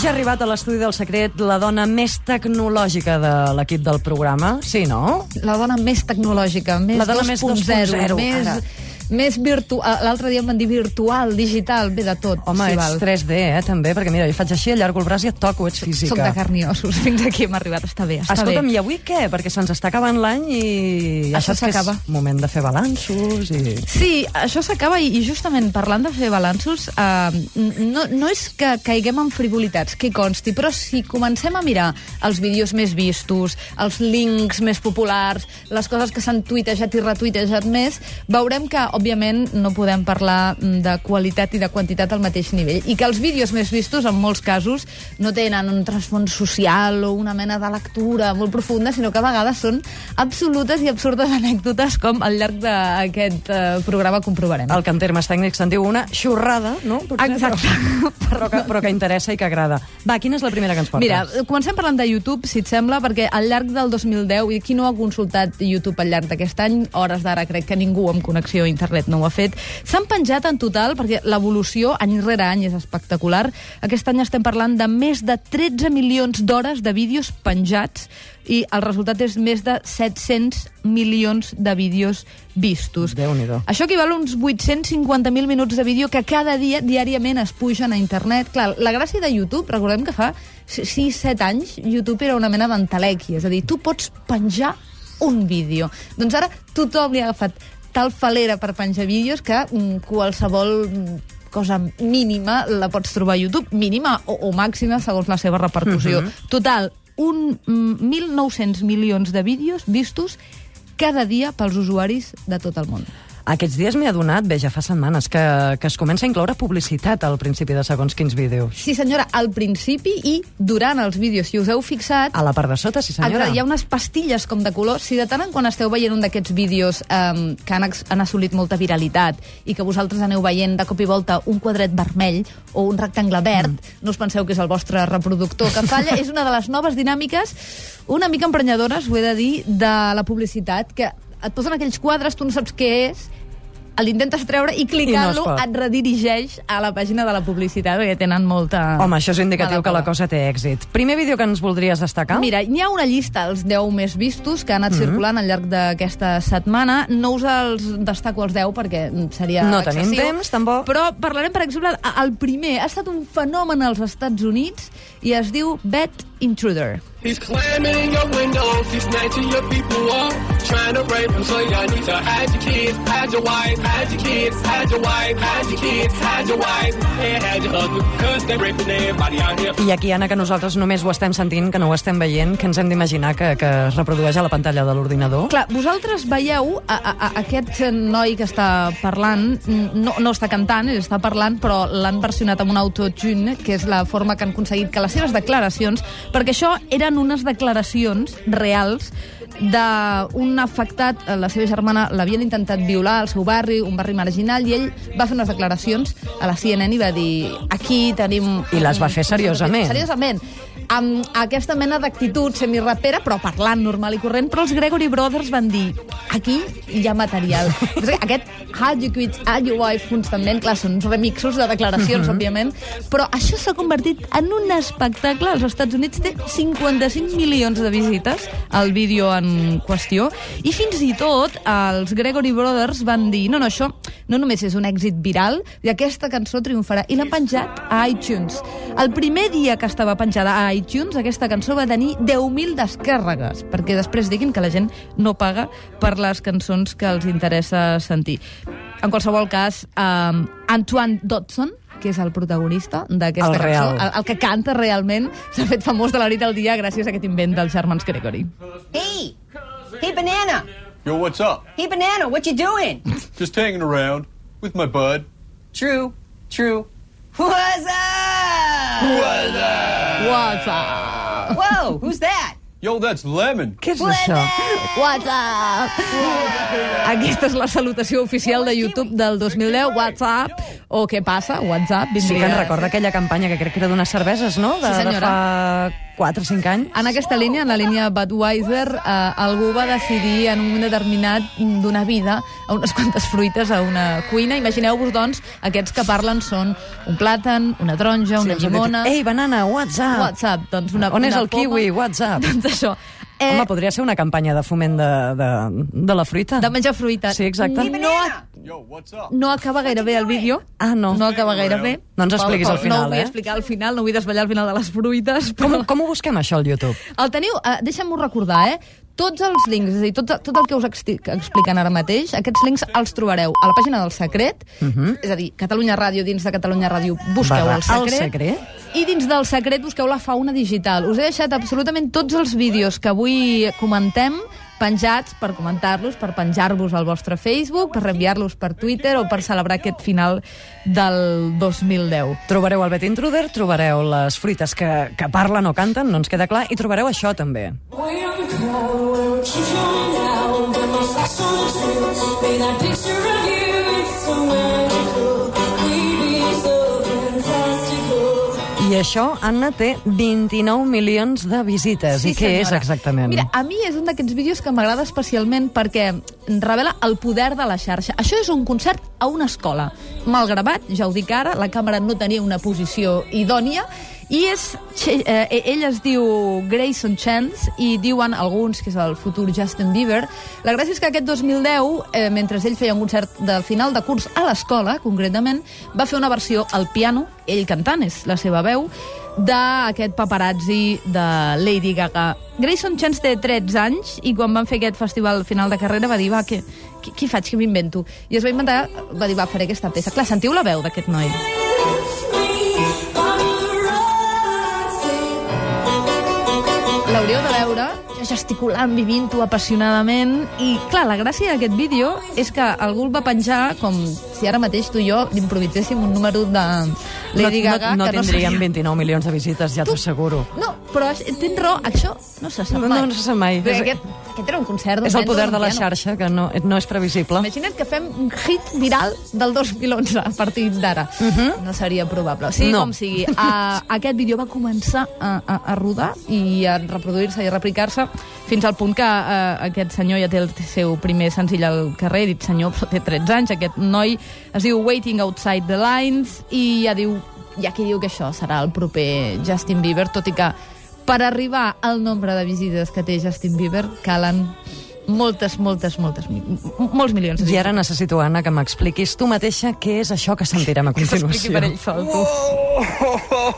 ja ha arribat a l'estudi del secret la dona més tecnològica de l'equip del programa. Sí, no? La dona més tecnològica, més La dona més 2.0, 2.0, més, ara. Més virtual. L'altre dia em van dir virtual, digital, ve de tot. Home, si ets val. 3D, eh, també, perquè mira, jo faig així, allargo el braç i et toco, ets física. Soc de carn i ossos, fins aquí hem arribat, està bé, està Escolta'm, bé. i avui què? Perquè se'ns està acabant l'any i... ja Això s'acaba. moment de fer balanços i... Sí, això s'acaba i, i justament parlant de fer balanços, eh, no, no és que caiguem en frivolitats, que consti, però si comencem a mirar els vídeos més vistos, els links més populars, les coses que s'han tuitejat i retuitejat més, veurem que, òbviament, no podem parlar mm, de qualitat i de quantitat al mateix nivell i que els vídeos més vistos, en molts casos, no tenen un trasfons social o una mena de lectura molt profunda, sinó que a vegades són absolutes i absurdes anècdotes com al llarg d'aquest eh, programa comprovarem. El que en termes tècnics se'n diu una xorrada, no? Potser, Exacte. Però, però, que, però que interessa i que agrada. Va, quina és la primera que ens portes? Mira, comencem parlant de YouTube, si et sembla, perquè al llarg del 2010, i qui no ha consultat YouTube al llarg d'aquest any, hores d'ara crec que ningú amb connexió a internet no ho ha fet, s'han penjat en total, perquè l'evolució any rere any és espectacular, aquest any estem parlant de més de 13 milions d'hores de vídeos penjats i el resultat és més de 700 milions de vídeos vistos. Déu-n'hi-do. Això equival a uns 850.000 minuts de vídeo que cada dia, diàriament, es pugen a internet. Clar, la gràcia de YouTube, recordem que fa 6-7 anys, YouTube era una mena d'entelèquia, és a dir, tu pots penjar un vídeo. Doncs ara tothom li ha agafat tal falera per penjar vídeos que mm, qualsevol mm, cosa mínima la pots trobar a YouTube, mínima o, o màxima segons la seva repercussió. Total, un mm, 1.900 milions de vídeos vistos cada dia pels usuaris de tot el món. Aquests dies m'he adonat, bé, ja fa setmanes, que, que es comença a incloure publicitat al principi de segons quins vídeos. Sí, senyora, al principi i durant els vídeos, si us heu fixat... A la part de sota, sí senyora. Hi ha unes pastilles com de color. Si de tant en quan esteu veient un d'aquests vídeos um, que han, han assolit molta viralitat i que vosaltres aneu veient de cop i volta un quadret vermell o un rectangle verd, mm. no us penseu que és el vostre reproductor que falla, és una de les noves dinàmiques una mica emprenyadores, ho he de dir, de la publicitat, que et posen aquells quadres, tu no saps què és, l'intentes treure i clicant-lo no et redirigeix a la pàgina de la publicitat, perquè tenen molta... Home, això és indicatiu que la cosa té èxit. Primer vídeo que ens voldries destacar? Mira, n'hi ha una llista, els 10 més vistos, que ha Mhm. anat circulant al llarg d'aquesta setmana. No us els destaco els 10 perquè seria No tenim excessiu. temps, tampoc. Però parlarem, per exemple, el primer. Ha estat un fenomen als Estats Units i es diu Bet Intruder. He's climbing in your windows, he's snatching your people up, trying to rape them. So y'all need to hide your kids, hide your wife, hide your kids, hide your wife, hide your kids, hide your wife, and hide your husband, cause they're raping everybody out here. I aquí, Anna, que nosaltres només ho estem sentint, que no ho estem veient, que ens hem d'imaginar que, que es reprodueix a la pantalla de l'ordinador. Clar, vosaltres veieu a, a, a aquest noi que està parlant, no, no està cantant, ell està parlant, però l'han versionat amb un autotune, que és la forma que han aconseguit que les seves declaracions, perquè això eren unes declaracions reals d'un afectat, eh, la seva germana l'havien intentat violar al seu barri, un barri marginal, i ell va fer unes declaracions a la CNN i va dir aquí tenim... I les va fer seriosament. Seriosament amb aquesta mena d'actitud semirapera, però parlant normal i corrent, però els Gregory Brothers van dir aquí hi ha material. Aquest How You Quit, How You Wife constantment, clar, són uns remixos de declaracions, òbviament, però això s'ha convertit en un espectacle. Als Estats Units té 55 milions de visites al vídeo en qüestió, i fins i tot els Gregory Brothers van dir no, no, això no només és un èxit viral, i aquesta cançó triomfarà, i l'han penjat a iTunes. El primer dia que estava penjada a iTunes, aquesta cançó va tenir 10.000 descàrregues, perquè després diguin que la gent no paga per les cançons que els interessa sentir. En qualsevol cas, um, Antoine Dodson, que és el protagonista d'aquesta cançó, el, el que canta realment, s'ha fet famós de la nit al dia gràcies a aquest invent dels germans Gregory. Hey! Hey, Banana! Yo, what's up? Hey, Banana, what you doing? Just hanging around with my bud. True, true. What's up? What's up? Whoa, who's that? Yo, that's Lemon. Què és això? What's up? Aquesta és la salutació oficial de YouTube del 2010. What's up? O què passa? What's up? Sí que ens recorda aquella campanya que crec que era d'unes cerveses, no? De, Sí, de senyora. fa 4 o 5 anys. En aquesta línia, en la línia Budweiser, eh, algú va decidir en un moment determinat donar vida a unes quantes fruites a una cuina. Imagineu-vos, doncs, aquests que parlen són un plàtan, una taronja, una dit, llimona... Ei, banana, what's up? WhatsApp, doncs una, On és una el kiwi? What's up? Doncs això. Eh... Home, podria ser una campanya de foment de, de, de la fruita. de menjar fruita. Sí, exacte. No, a- Yo, no acaba gaire bé el vídeo. Ah, no. No acaba gaire bé. No ens expliquis al final, No ho vull eh? explicar al final, no vull desvetllar al final de les fruites. Com, Però... com ho busquem, això, al YouTube? El teniu, eh, deixa'm-ho recordar, eh? Tots els links, és a dir, tot, tot el que us estic explicant ara mateix, aquests links els trobareu a la pàgina del Secret, és a dir, Catalunya Ràdio, dins de Catalunya Ràdio, busqueu Barra el Secret. El Secret. I dins del Secret busqueu la fauna digital. Us he deixat absolutament tots els vídeos que avui comentem penjats per comentar-los, per penjar-vos al vostre Facebook, per reenviar-los per Twitter o per celebrar aquest final del 2010. Trobareu el Bet Intruder, trobareu les fruites que, que parlen o canten, no ens queda clar, i trobareu això, també. Way on the crowd, we're això, Anna, té 29 milions de visites. I què és senyora. exactament? Mira, a mi és un d'aquests vídeos que m'agrada especialment perquè revela el poder de la xarxa. Això és un concert a una escola. Mal gravat, ja ho dic ara, la càmera no tenia una posició idònia, i és, Che- eh, ell es diu Grayson Chance i diuen alguns que és el futur Justin Bieber. La gràcia és que aquest 2010, eh, mentre ell feia un concert de final de curs a l'escola, concretament, va fer una versió al piano, ell cantant, és la seva veu, d'aquest paparazzi de Lady Gaga. Grayson Chance té 13 anys i quan van fer aquest festival final de carrera va dir, va, què, què, què faig, què m'invento? I es va inventar, va dir, va, faré aquesta peça. Clar, sentiu la veu d'aquest noi. L'hauríeu de veure gesticulant, vivint-ho apassionadament i, clar, la gràcia d'aquest vídeo és que algú el va penjar com si ara mateix tu i jo improviséssim un número de Lady Gaga no, no, no tindríem seria- 29 milions de visites, ja t'ho asseguro. No, però tens raó, això no se sap No, mai. no se sap mai. És- aquest, aquest era un concert. És el poder de la piano. xarxa, que no, no és previsible. Imagina't que fem un hit viral del 2011 a partir d'ara. No seria probable. Sí, Mhm. No. com sigui. A, aquest vídeo va començar a, a, a rodar i a reproduir-se i a replicar-se fins al punt que eh, aquest senyor ja té el seu primer senzill al carrer, he dit senyor, però té 13 anys, aquest noi es diu Waiting Outside the Lines i ja diu, hi ha qui diu que això serà el proper Justin Bieber, tot i que per arribar al nombre de visites que té Justin Bieber calen moltes, moltes, moltes, molts milions. I ara necessito, Anna, que m'expliquis tu mateixa què és això que sentirem a Que s'expliqui continuació. per ell sol, tu.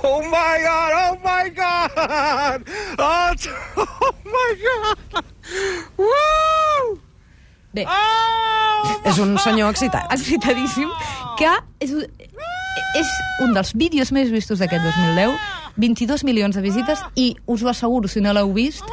Oh, my God! Oh my God! Oh, oh my God! Woo! Bé, Oh! És un senyor excitat. excitadíssim, que és, un- és un dels vídeos més vistos d'aquest 2010, 22 milions de visites, i us ho asseguro, si no l'heu vist,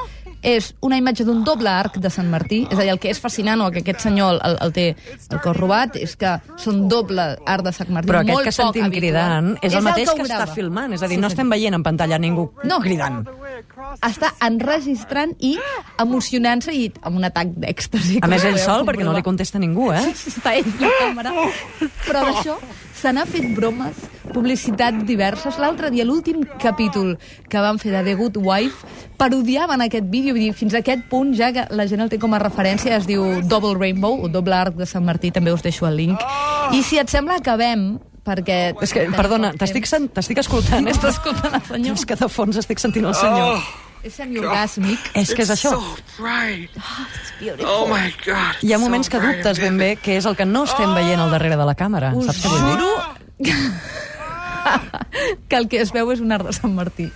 és una imatge d'un doble arc de Sant Martí, és a dir, el que és fascinant o que aquest senyor el, el té el cos robat és que són doble arc de Sant Martí, Però aquest molt que sentim habitual. cridant és el mateix ho que està grava. filmant. És a dir, Sí, no sí. estem veient en pantalla ningú No. cridant. Està enregistrant i emocionant-se i amb un atac d'èxtasi. A més, ell sol, perquè no li contesta ningú, eh? està ell la càmera. Però d'això se n'ha fet bromes, publicitats diverses. L'altre dia, l'últim capítol que van fer de The Good Wife, parodiaven aquest vídeo, vull dir, fins a aquest punt ja que la gent el té com a referència, es diu Double Rainbow, o Doble Arc de Sant Martí, també us deixo el link. I si et sembla, acabem, perquè... És que, perdona, t'estic sen- t'estic escoltant. eh? Estàs escoltant el senyor? És que de fons estic sentint el senyor. Oh, És semiorgàsmic. És que és això. so bright. Oh my God! Hi ha moments so que dubtes ben bé què és el que no estem veient al darrere de la càmera. Us Saps què vull dir? juro que el que es veu és un arc de Sant Martí.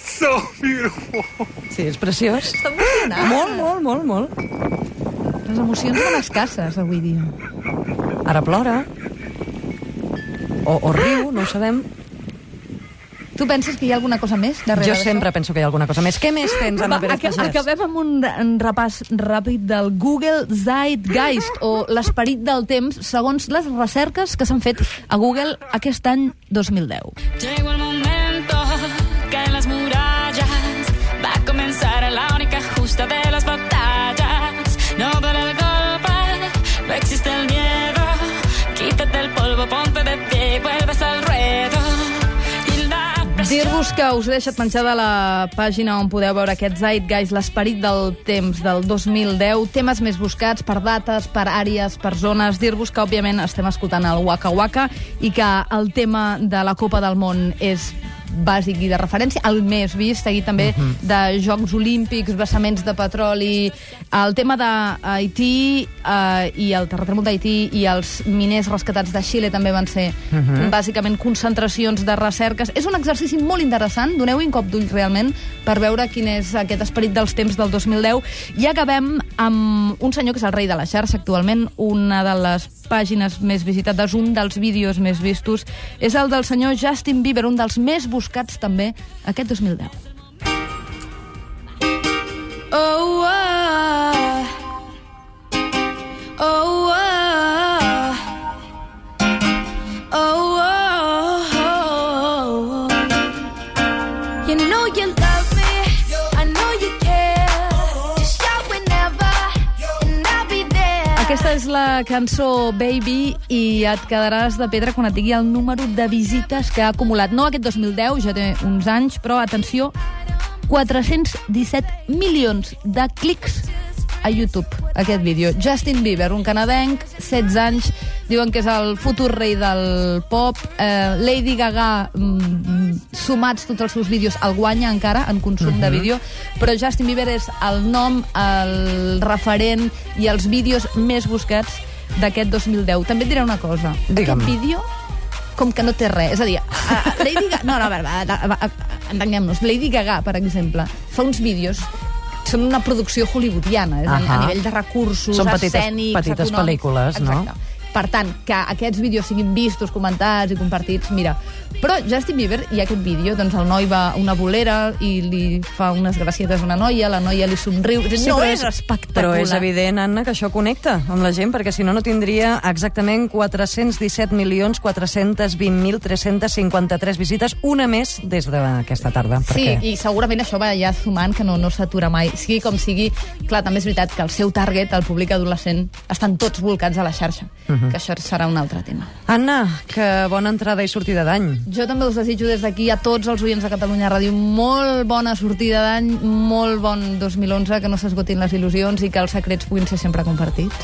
So beautiful. Sí, és preciós. Està emocionant. Molt, molt, molt, molt. Les emocions són escasses avui dia. Ara plora. O, o riu, no ho sabem. Tu penses que hi ha alguna cosa més darrere Jo sempre penso que hi ha alguna cosa més. Què més tens, Anna Va, Pérez aca Pagès? acabem amb un, un repàs ràpid del Google Zeitgeist, o l'esperit del temps, segons les recerques que s'han fet a Google aquest any 2010. Dir-vos que us he deixat menjada la pàgina on podeu veure aquest Zeitgeist, l'esperit del temps del 2010, temes més buscats per dates, per àrees, per zones. Dir-vos que, òbviament, estem escoltant el Waka Waka i que el tema de la Copa del Món és bàsic i de referència, el més vist, seguit també uh -huh. de Jocs Olímpics, vessaments de petroli, el tema d'Haití eh, i el terratrèmol d'Haití i els miners rescatats de Xile també van ser uh -huh. bàsicament concentracions de recerques. És un exercici molt interessant, doneu-hi un cop d'ull realment per veure quin és aquest esperit dels temps del 2010. I acabem amb un senyor que és el rei de la xarxa actualment, una de les pàgines més visitades, un dels vídeos més vistos, és el del senyor Justin Bieber, un dels més buscats també aquest 2010. Oh, ah. Cançó Baby i et quedaràs de pedra quan et digui el número de visites que ha acumulat. No aquest 2010, ja té uns anys, però atenció, 417 milions de clics a YouTube, aquest vídeo. Justin Bieber, un canadenc, 16 anys, diuen que és el futur rei del pop. Eh, Lady Gaga, mm, sumats tots els seus vídeos, el guanya encara en consum de vídeo, però Justin Bieber és el nom, el referent i els vídeos més buscats d'aquest 2010. També et diré una cosa. Digue'm. Aquest vídeo com que no té res. És a dir, a, a Lady Gaga... No, no, a veure, entenguem-nos. Lady Gaga, per exemple, fa uns vídeos són una producció hollywoodiana, és a, a Ahà. nivell de recursos Són petites- escènics, petites econòmics. pel·lícules, no? Exacte. Per tant, que aquests vídeos siguin vistos, comentats i compartits, mira. Però Justin Bieber, i aquest vídeo, doncs el noi va a una bolera i li fa unes gracietes a una noia, la noia li somriu... Sí, no és, espectacular. Però és evident, Anna, que això connecta amb la gent, perquè si no, no tindria exactament 417.420.353 visites, una més des d'aquesta tarda. Sí, perquè... i segurament això va ja sumant que no, no s'atura mai. Sigui com sigui, clar, també és veritat que el seu target, el públic adolescent, estan tots volcats a la xarxa, Mhm. que això serà un altre tema. Anna, que bona entrada i sortida d'any. Jo també us desitjo des d'aquí a tots els oients de Catalunya Ràdio molt bona sortida d'any, molt bon 2011, que no s'esgotin les il·lusions i que els secrets puguin ser sempre compartits.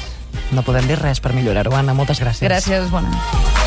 No podem dir res per millorar-ho, Anna. Moltes gràcies. Gràcies, bona nit.